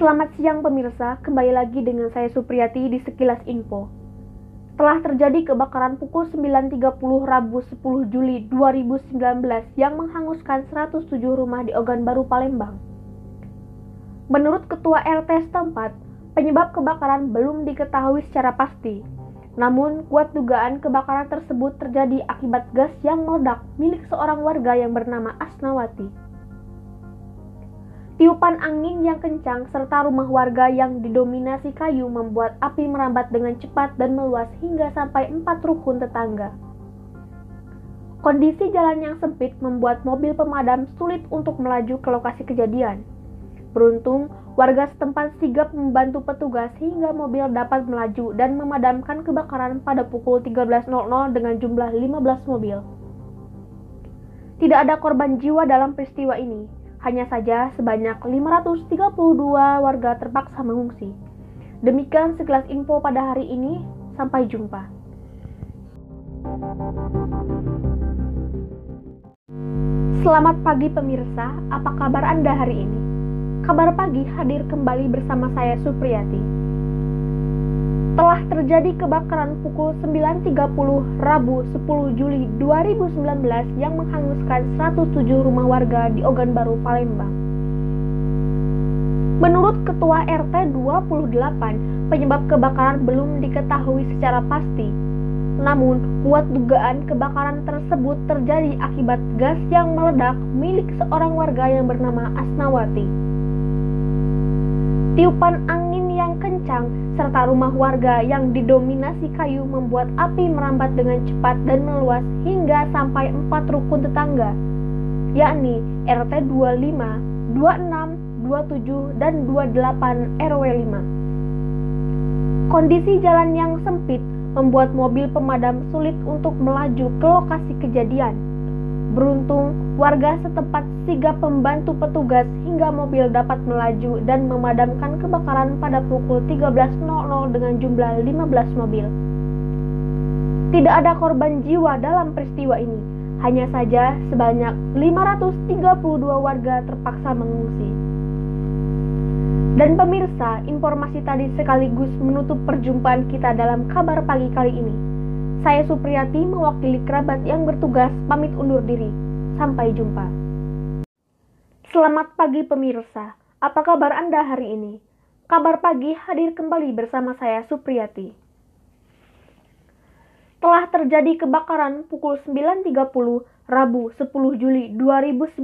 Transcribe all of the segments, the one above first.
Selamat siang pemirsa, kembali lagi dengan saya Supriyati di Sekilas Info. Telah terjadi kebakaran pukul 9.30 Rabu 10 Juli 2019 yang menghanguskan 107 rumah di Ogan Baru, Palembang. Menurut Ketua RT setempat, penyebab kebakaran belum diketahui secara pasti. Namun, kuat dugaan kebakaran tersebut terjadi akibat gas yang meledak milik seorang warga yang bernama Asnawati. Tiupan angin yang kencang serta rumah warga yang didominasi kayu membuat api merambat dengan cepat dan meluas hingga sampai empat rukun tetangga. Kondisi jalan yang sempit membuat mobil pemadam sulit untuk melaju ke lokasi kejadian. Beruntung, warga setempat sigap membantu petugas hingga mobil dapat melaju dan memadamkan kebakaran pada pukul 13.00 dengan jumlah 15 mobil. Tidak ada korban jiwa dalam peristiwa ini, hanya saja sebanyak 532 warga terpaksa mengungsi. Demikian sekilas info pada hari ini. Sampai jumpa. Selamat pagi pemirsa, apa kabar Anda hari ini? Kabar pagi hadir kembali bersama saya Supriyati telah terjadi kebakaran pukul 9.30 Rabu 10 Juli 2019 yang menghanguskan 107 rumah warga di Ogan Baru, Palembang. Menurut Ketua RT 28, penyebab kebakaran belum diketahui secara pasti. Namun, kuat dugaan kebakaran tersebut terjadi akibat gas yang meledak milik seorang warga yang bernama Asnawati. Tiupan angin kencang serta rumah warga yang didominasi kayu membuat api merambat dengan cepat dan meluas hingga sampai empat rukun tetangga, yakni RT 25, 26, 27, dan 28 RW 5. Kondisi jalan yang sempit membuat mobil pemadam sulit untuk melaju ke lokasi kejadian Beruntung, warga setempat sigap membantu petugas hingga mobil dapat melaju dan memadamkan kebakaran pada pukul 13.00 dengan jumlah 15 mobil. Tidak ada korban jiwa dalam peristiwa ini, hanya saja sebanyak 532 warga terpaksa mengungsi. Dan pemirsa, informasi tadi sekaligus menutup perjumpaan kita dalam kabar pagi kali ini. Saya Supriyati mewakili kerabat yang bertugas pamit undur diri. Sampai jumpa. Selamat pagi pemirsa. Apa kabar Anda hari ini? Kabar pagi hadir kembali bersama saya Supriyati. Telah terjadi kebakaran pukul 9.30 Rabu 10 Juli 2019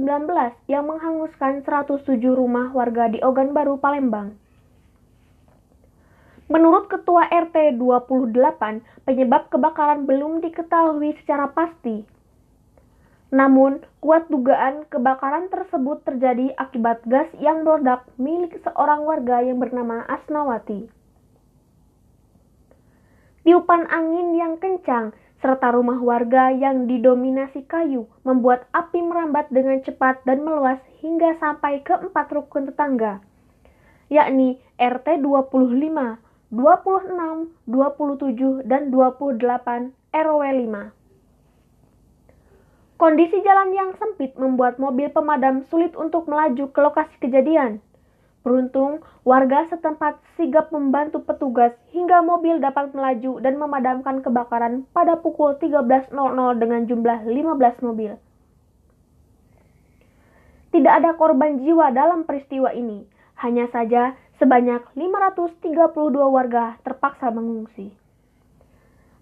yang menghanguskan 107 rumah warga di Ogan Baru, Palembang. Menurut Ketua RT 28, penyebab kebakaran belum diketahui secara pasti. Namun, kuat dugaan kebakaran tersebut terjadi akibat gas yang meledak milik seorang warga yang bernama Asnawati. Tiupan angin yang kencang serta rumah warga yang didominasi kayu membuat api merambat dengan cepat dan meluas hingga sampai ke empat rukun tetangga, yakni RT 25, 26, 27, dan 28 RW 5. Kondisi jalan yang sempit membuat mobil pemadam sulit untuk melaju ke lokasi kejadian. Beruntung, warga setempat sigap membantu petugas hingga mobil dapat melaju dan memadamkan kebakaran pada pukul 13.00 dengan jumlah 15 mobil. Tidak ada korban jiwa dalam peristiwa ini, hanya saja sebanyak 532 warga terpaksa mengungsi.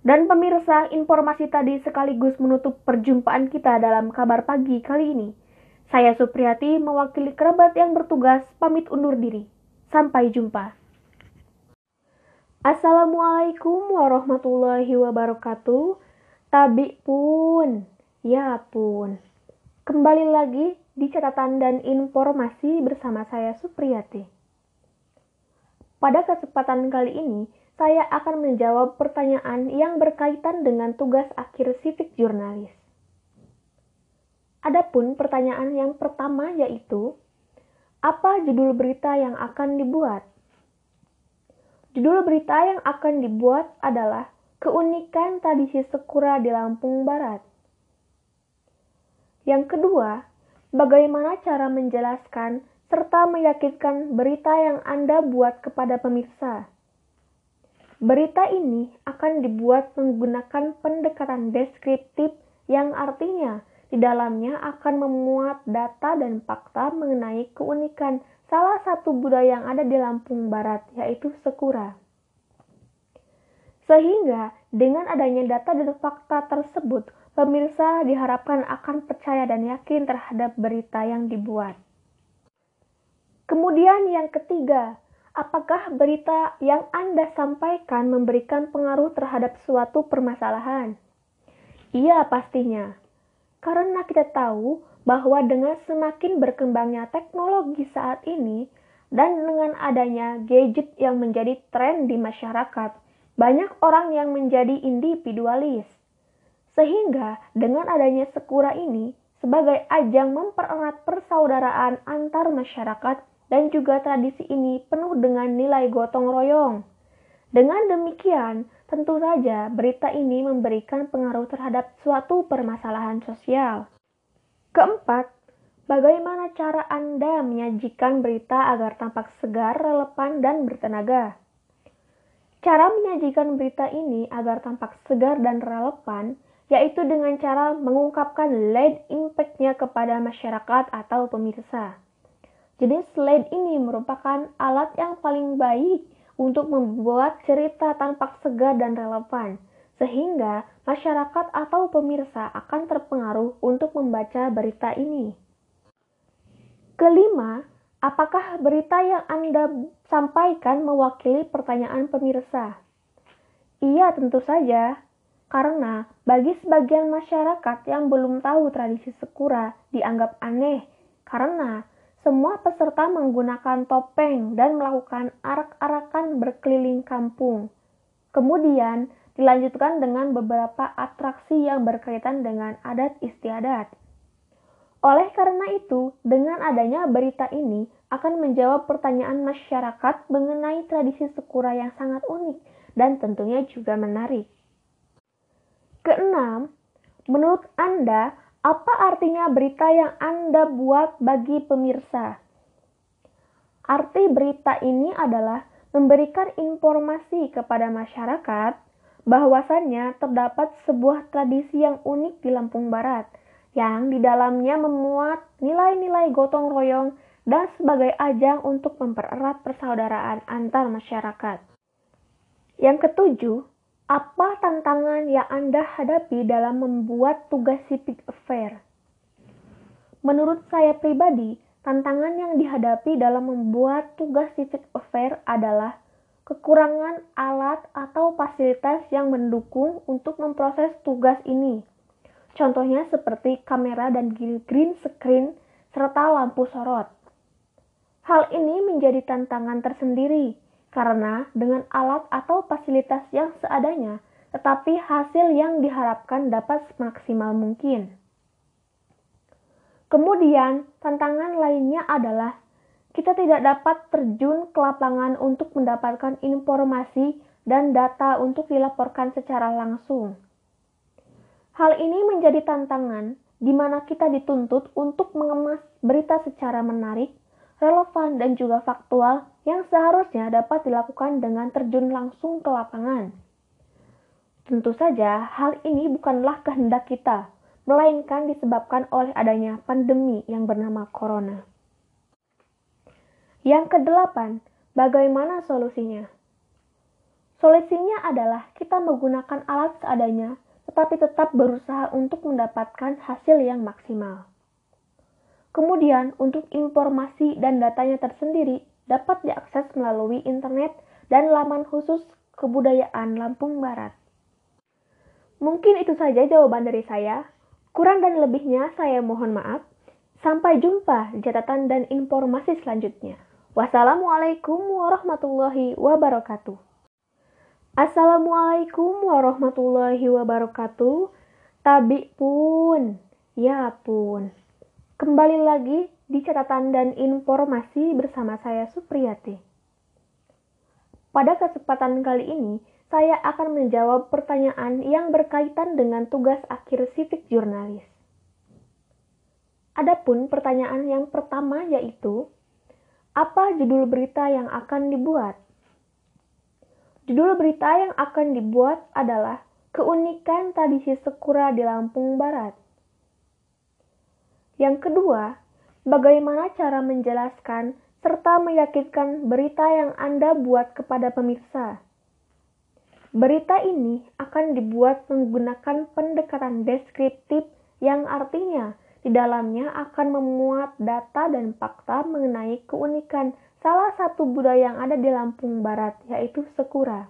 Dan pemirsa, informasi tadi sekaligus menutup perjumpaan kita dalam kabar pagi kali ini. Saya Supriyati mewakili kerabat yang bertugas pamit undur diri. Sampai jumpa. Assalamualaikum warahmatullahi wabarakatuh. Tabi pun, ya pun. Kembali lagi di catatan dan informasi bersama saya Supriyati. Pada kesempatan kali ini, saya akan menjawab pertanyaan yang berkaitan dengan tugas akhir civic jurnalis. Adapun pertanyaan yang pertama yaitu, apa judul berita yang akan dibuat? Judul berita yang akan dibuat adalah Keunikan Tradisi Sekura di Lampung Barat. Yang kedua, bagaimana cara menjelaskan serta meyakinkan berita yang Anda buat kepada pemirsa. Berita ini akan dibuat menggunakan pendekatan deskriptif yang artinya di dalamnya akan memuat data dan fakta mengenai keunikan salah satu budaya yang ada di Lampung Barat, yaitu Sekura. Sehingga dengan adanya data dan fakta tersebut, pemirsa diharapkan akan percaya dan yakin terhadap berita yang dibuat. Kemudian yang ketiga, apakah berita yang Anda sampaikan memberikan pengaruh terhadap suatu permasalahan? Iya, pastinya. Karena kita tahu bahwa dengan semakin berkembangnya teknologi saat ini dan dengan adanya gadget yang menjadi tren di masyarakat, banyak orang yang menjadi individualis. Sehingga dengan adanya sekura ini sebagai ajang mempererat persaudaraan antar masyarakat dan juga tradisi ini penuh dengan nilai gotong royong. Dengan demikian, tentu saja berita ini memberikan pengaruh terhadap suatu permasalahan sosial. Keempat, bagaimana cara Anda menyajikan berita agar tampak segar, relevan, dan bertenaga? Cara menyajikan berita ini agar tampak segar dan relevan yaitu dengan cara mengungkapkan lead impact-nya kepada masyarakat atau pemirsa. Jenis lead ini merupakan alat yang paling baik untuk membuat cerita tampak segar dan relevan, sehingga masyarakat atau pemirsa akan terpengaruh untuk membaca berita ini. Kelima, Apakah berita yang Anda sampaikan mewakili pertanyaan pemirsa? Iya, tentu saja. Karena bagi sebagian masyarakat yang belum tahu tradisi sekura dianggap aneh karena semua peserta menggunakan topeng dan melakukan arak-arakan berkeliling kampung. Kemudian dilanjutkan dengan beberapa atraksi yang berkaitan dengan adat istiadat. Oleh karena itu, dengan adanya berita ini akan menjawab pertanyaan masyarakat mengenai tradisi Sekura yang sangat unik dan tentunya juga menarik. Keenam, menurut Anda, apa artinya berita yang Anda buat bagi pemirsa? Arti berita ini adalah memberikan informasi kepada masyarakat bahwasannya terdapat sebuah tradisi yang unik di Lampung Barat – yang di dalamnya memuat nilai-nilai gotong royong dan sebagai ajang untuk mempererat persaudaraan antar masyarakat. Yang ketujuh, apa tantangan yang Anda hadapi dalam membuat tugas civic affair? Menurut saya pribadi, tantangan yang dihadapi dalam membuat tugas civic affair adalah kekurangan alat atau fasilitas yang mendukung untuk memproses tugas ini Contohnya seperti kamera dan green screen serta lampu sorot. Hal ini menjadi tantangan tersendiri karena dengan alat atau fasilitas yang seadanya, tetapi hasil yang diharapkan dapat semaksimal mungkin. Kemudian, tantangan lainnya adalah kita tidak dapat terjun ke lapangan untuk mendapatkan informasi dan data untuk dilaporkan secara langsung. Hal ini menjadi tantangan di mana kita dituntut untuk mengemas berita secara menarik, relevan, dan juga faktual yang seharusnya dapat dilakukan dengan terjun langsung ke lapangan. Tentu saja, hal ini bukanlah kehendak kita, melainkan disebabkan oleh adanya pandemi yang bernama Corona. Yang kedelapan, bagaimana solusinya? Solusinya adalah kita menggunakan alat seadanya tetapi tetap berusaha untuk mendapatkan hasil yang maksimal. Kemudian, untuk informasi dan datanya tersendiri dapat diakses melalui internet dan laman khusus kebudayaan Lampung Barat. Mungkin itu saja jawaban dari saya. Kurang dan lebihnya saya mohon maaf. Sampai jumpa di catatan dan informasi selanjutnya. Wassalamualaikum warahmatullahi wabarakatuh. Assalamualaikum warahmatullahi wabarakatuh. Tabi pun, ya pun. Kembali lagi di catatan dan informasi bersama saya Supriyati. Pada kesempatan kali ini, saya akan menjawab pertanyaan yang berkaitan dengan tugas akhir civic jurnalis. Adapun pertanyaan yang pertama yaitu, apa judul berita yang akan dibuat? Judul berita yang akan dibuat adalah Keunikan Tradisi Sekura di Lampung Barat. Yang kedua, bagaimana cara menjelaskan serta meyakinkan berita yang Anda buat kepada pemirsa. Berita ini akan dibuat menggunakan pendekatan deskriptif yang artinya di dalamnya akan memuat data dan fakta mengenai keunikan salah satu budaya yang ada di Lampung Barat, yaitu Sekura.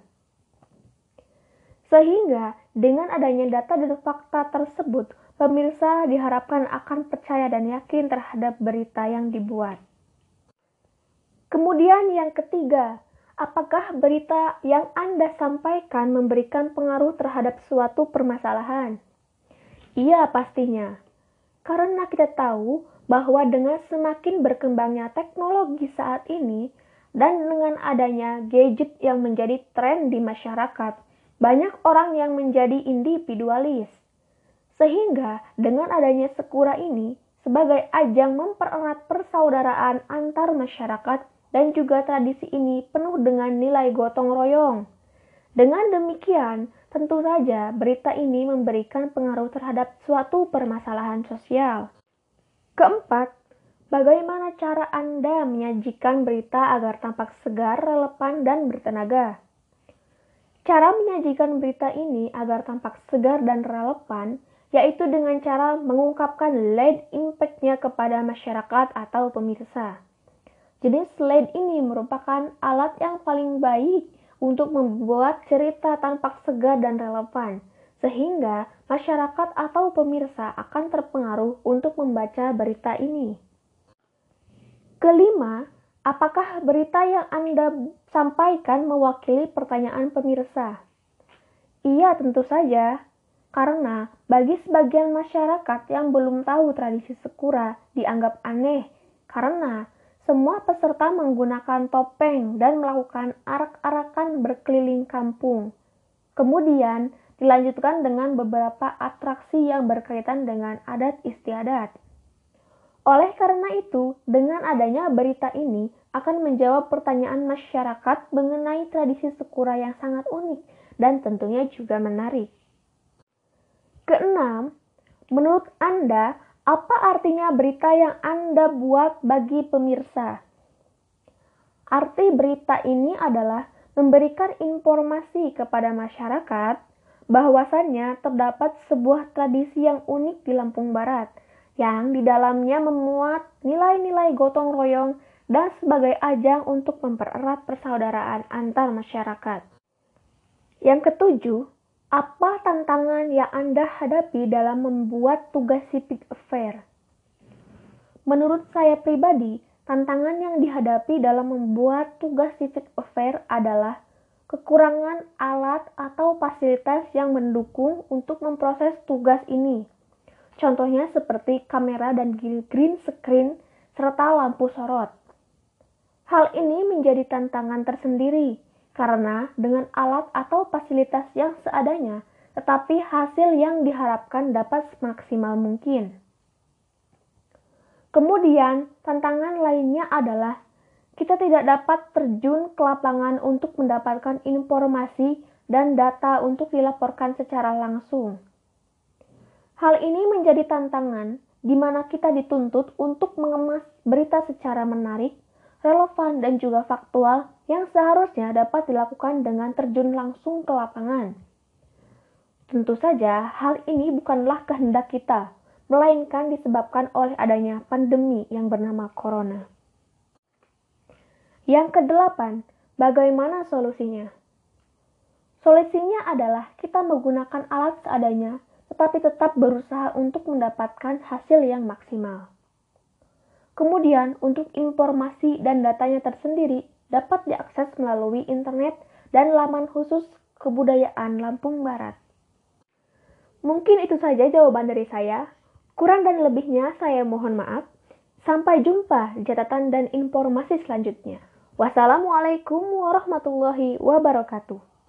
Sehingga dengan adanya data dan fakta tersebut, pemirsa diharapkan akan percaya dan yakin terhadap berita yang dibuat. Kemudian yang ketiga, apakah berita yang Anda sampaikan memberikan pengaruh terhadap suatu permasalahan? Iya, pastinya. Karena kita tahu bahwa dengan semakin berkembangnya teknologi saat ini dan dengan adanya gadget yang menjadi tren di masyarakat, banyak orang yang menjadi individualis. Sehingga dengan adanya Sekura ini sebagai ajang mempererat persaudaraan antar masyarakat dan juga tradisi ini penuh dengan nilai gotong royong. Dengan demikian, Tentu saja, berita ini memberikan pengaruh terhadap suatu permasalahan sosial. Keempat, bagaimana cara Anda menyajikan berita agar tampak segar, relevan, dan bertenaga? Cara menyajikan berita ini agar tampak segar dan relevan yaitu dengan cara mengungkapkan lead impact-nya kepada masyarakat atau pemirsa. Jenis lead ini merupakan alat yang paling baik untuk membuat cerita tampak segar dan relevan, sehingga masyarakat atau pemirsa akan terpengaruh untuk membaca berita ini. Kelima, apakah berita yang Anda sampaikan mewakili pertanyaan pemirsa? Iya, tentu saja. Karena bagi sebagian masyarakat yang belum tahu tradisi Sekura dianggap aneh karena semua peserta menggunakan topeng dan melakukan arak-arakan berkeliling kampung. Kemudian dilanjutkan dengan beberapa atraksi yang berkaitan dengan adat istiadat. Oleh karena itu, dengan adanya berita ini akan menjawab pertanyaan masyarakat mengenai tradisi Sekura yang sangat unik dan tentunya juga menarik. Keenam, menurut Anda, apa artinya berita yang Anda buat bagi pemirsa? Arti berita ini adalah memberikan informasi kepada masyarakat bahwasannya terdapat sebuah tradisi yang unik di Lampung Barat yang di dalamnya memuat nilai-nilai gotong royong dan sebagai ajang untuk mempererat persaudaraan antar masyarakat. Yang ketujuh, apa tantangan yang Anda hadapi dalam membuat tugas civic affair? Menurut saya pribadi, tantangan yang dihadapi dalam membuat tugas civic affair adalah kekurangan alat atau fasilitas yang mendukung untuk memproses tugas ini. Contohnya seperti kamera dan green screen serta lampu sorot. Hal ini menjadi tantangan tersendiri karena dengan alat atau fasilitas yang seadanya, tetapi hasil yang diharapkan dapat semaksimal mungkin. Kemudian, tantangan lainnya adalah kita tidak dapat terjun ke lapangan untuk mendapatkan informasi dan data untuk dilaporkan secara langsung. Hal ini menjadi tantangan di mana kita dituntut untuk mengemas berita secara menarik relevan, dan juga faktual yang seharusnya dapat dilakukan dengan terjun langsung ke lapangan. Tentu saja, hal ini bukanlah kehendak kita, melainkan disebabkan oleh adanya pandemi yang bernama corona. Yang kedelapan, bagaimana solusinya? Solusinya adalah kita menggunakan alat seadanya, tetapi tetap berusaha untuk mendapatkan hasil yang maksimal. Kemudian, untuk informasi dan datanya tersendiri dapat diakses melalui internet dan laman khusus kebudayaan Lampung Barat. Mungkin itu saja jawaban dari saya. Kurang dan lebihnya saya mohon maaf. Sampai jumpa di catatan dan informasi selanjutnya. Wassalamualaikum warahmatullahi wabarakatuh.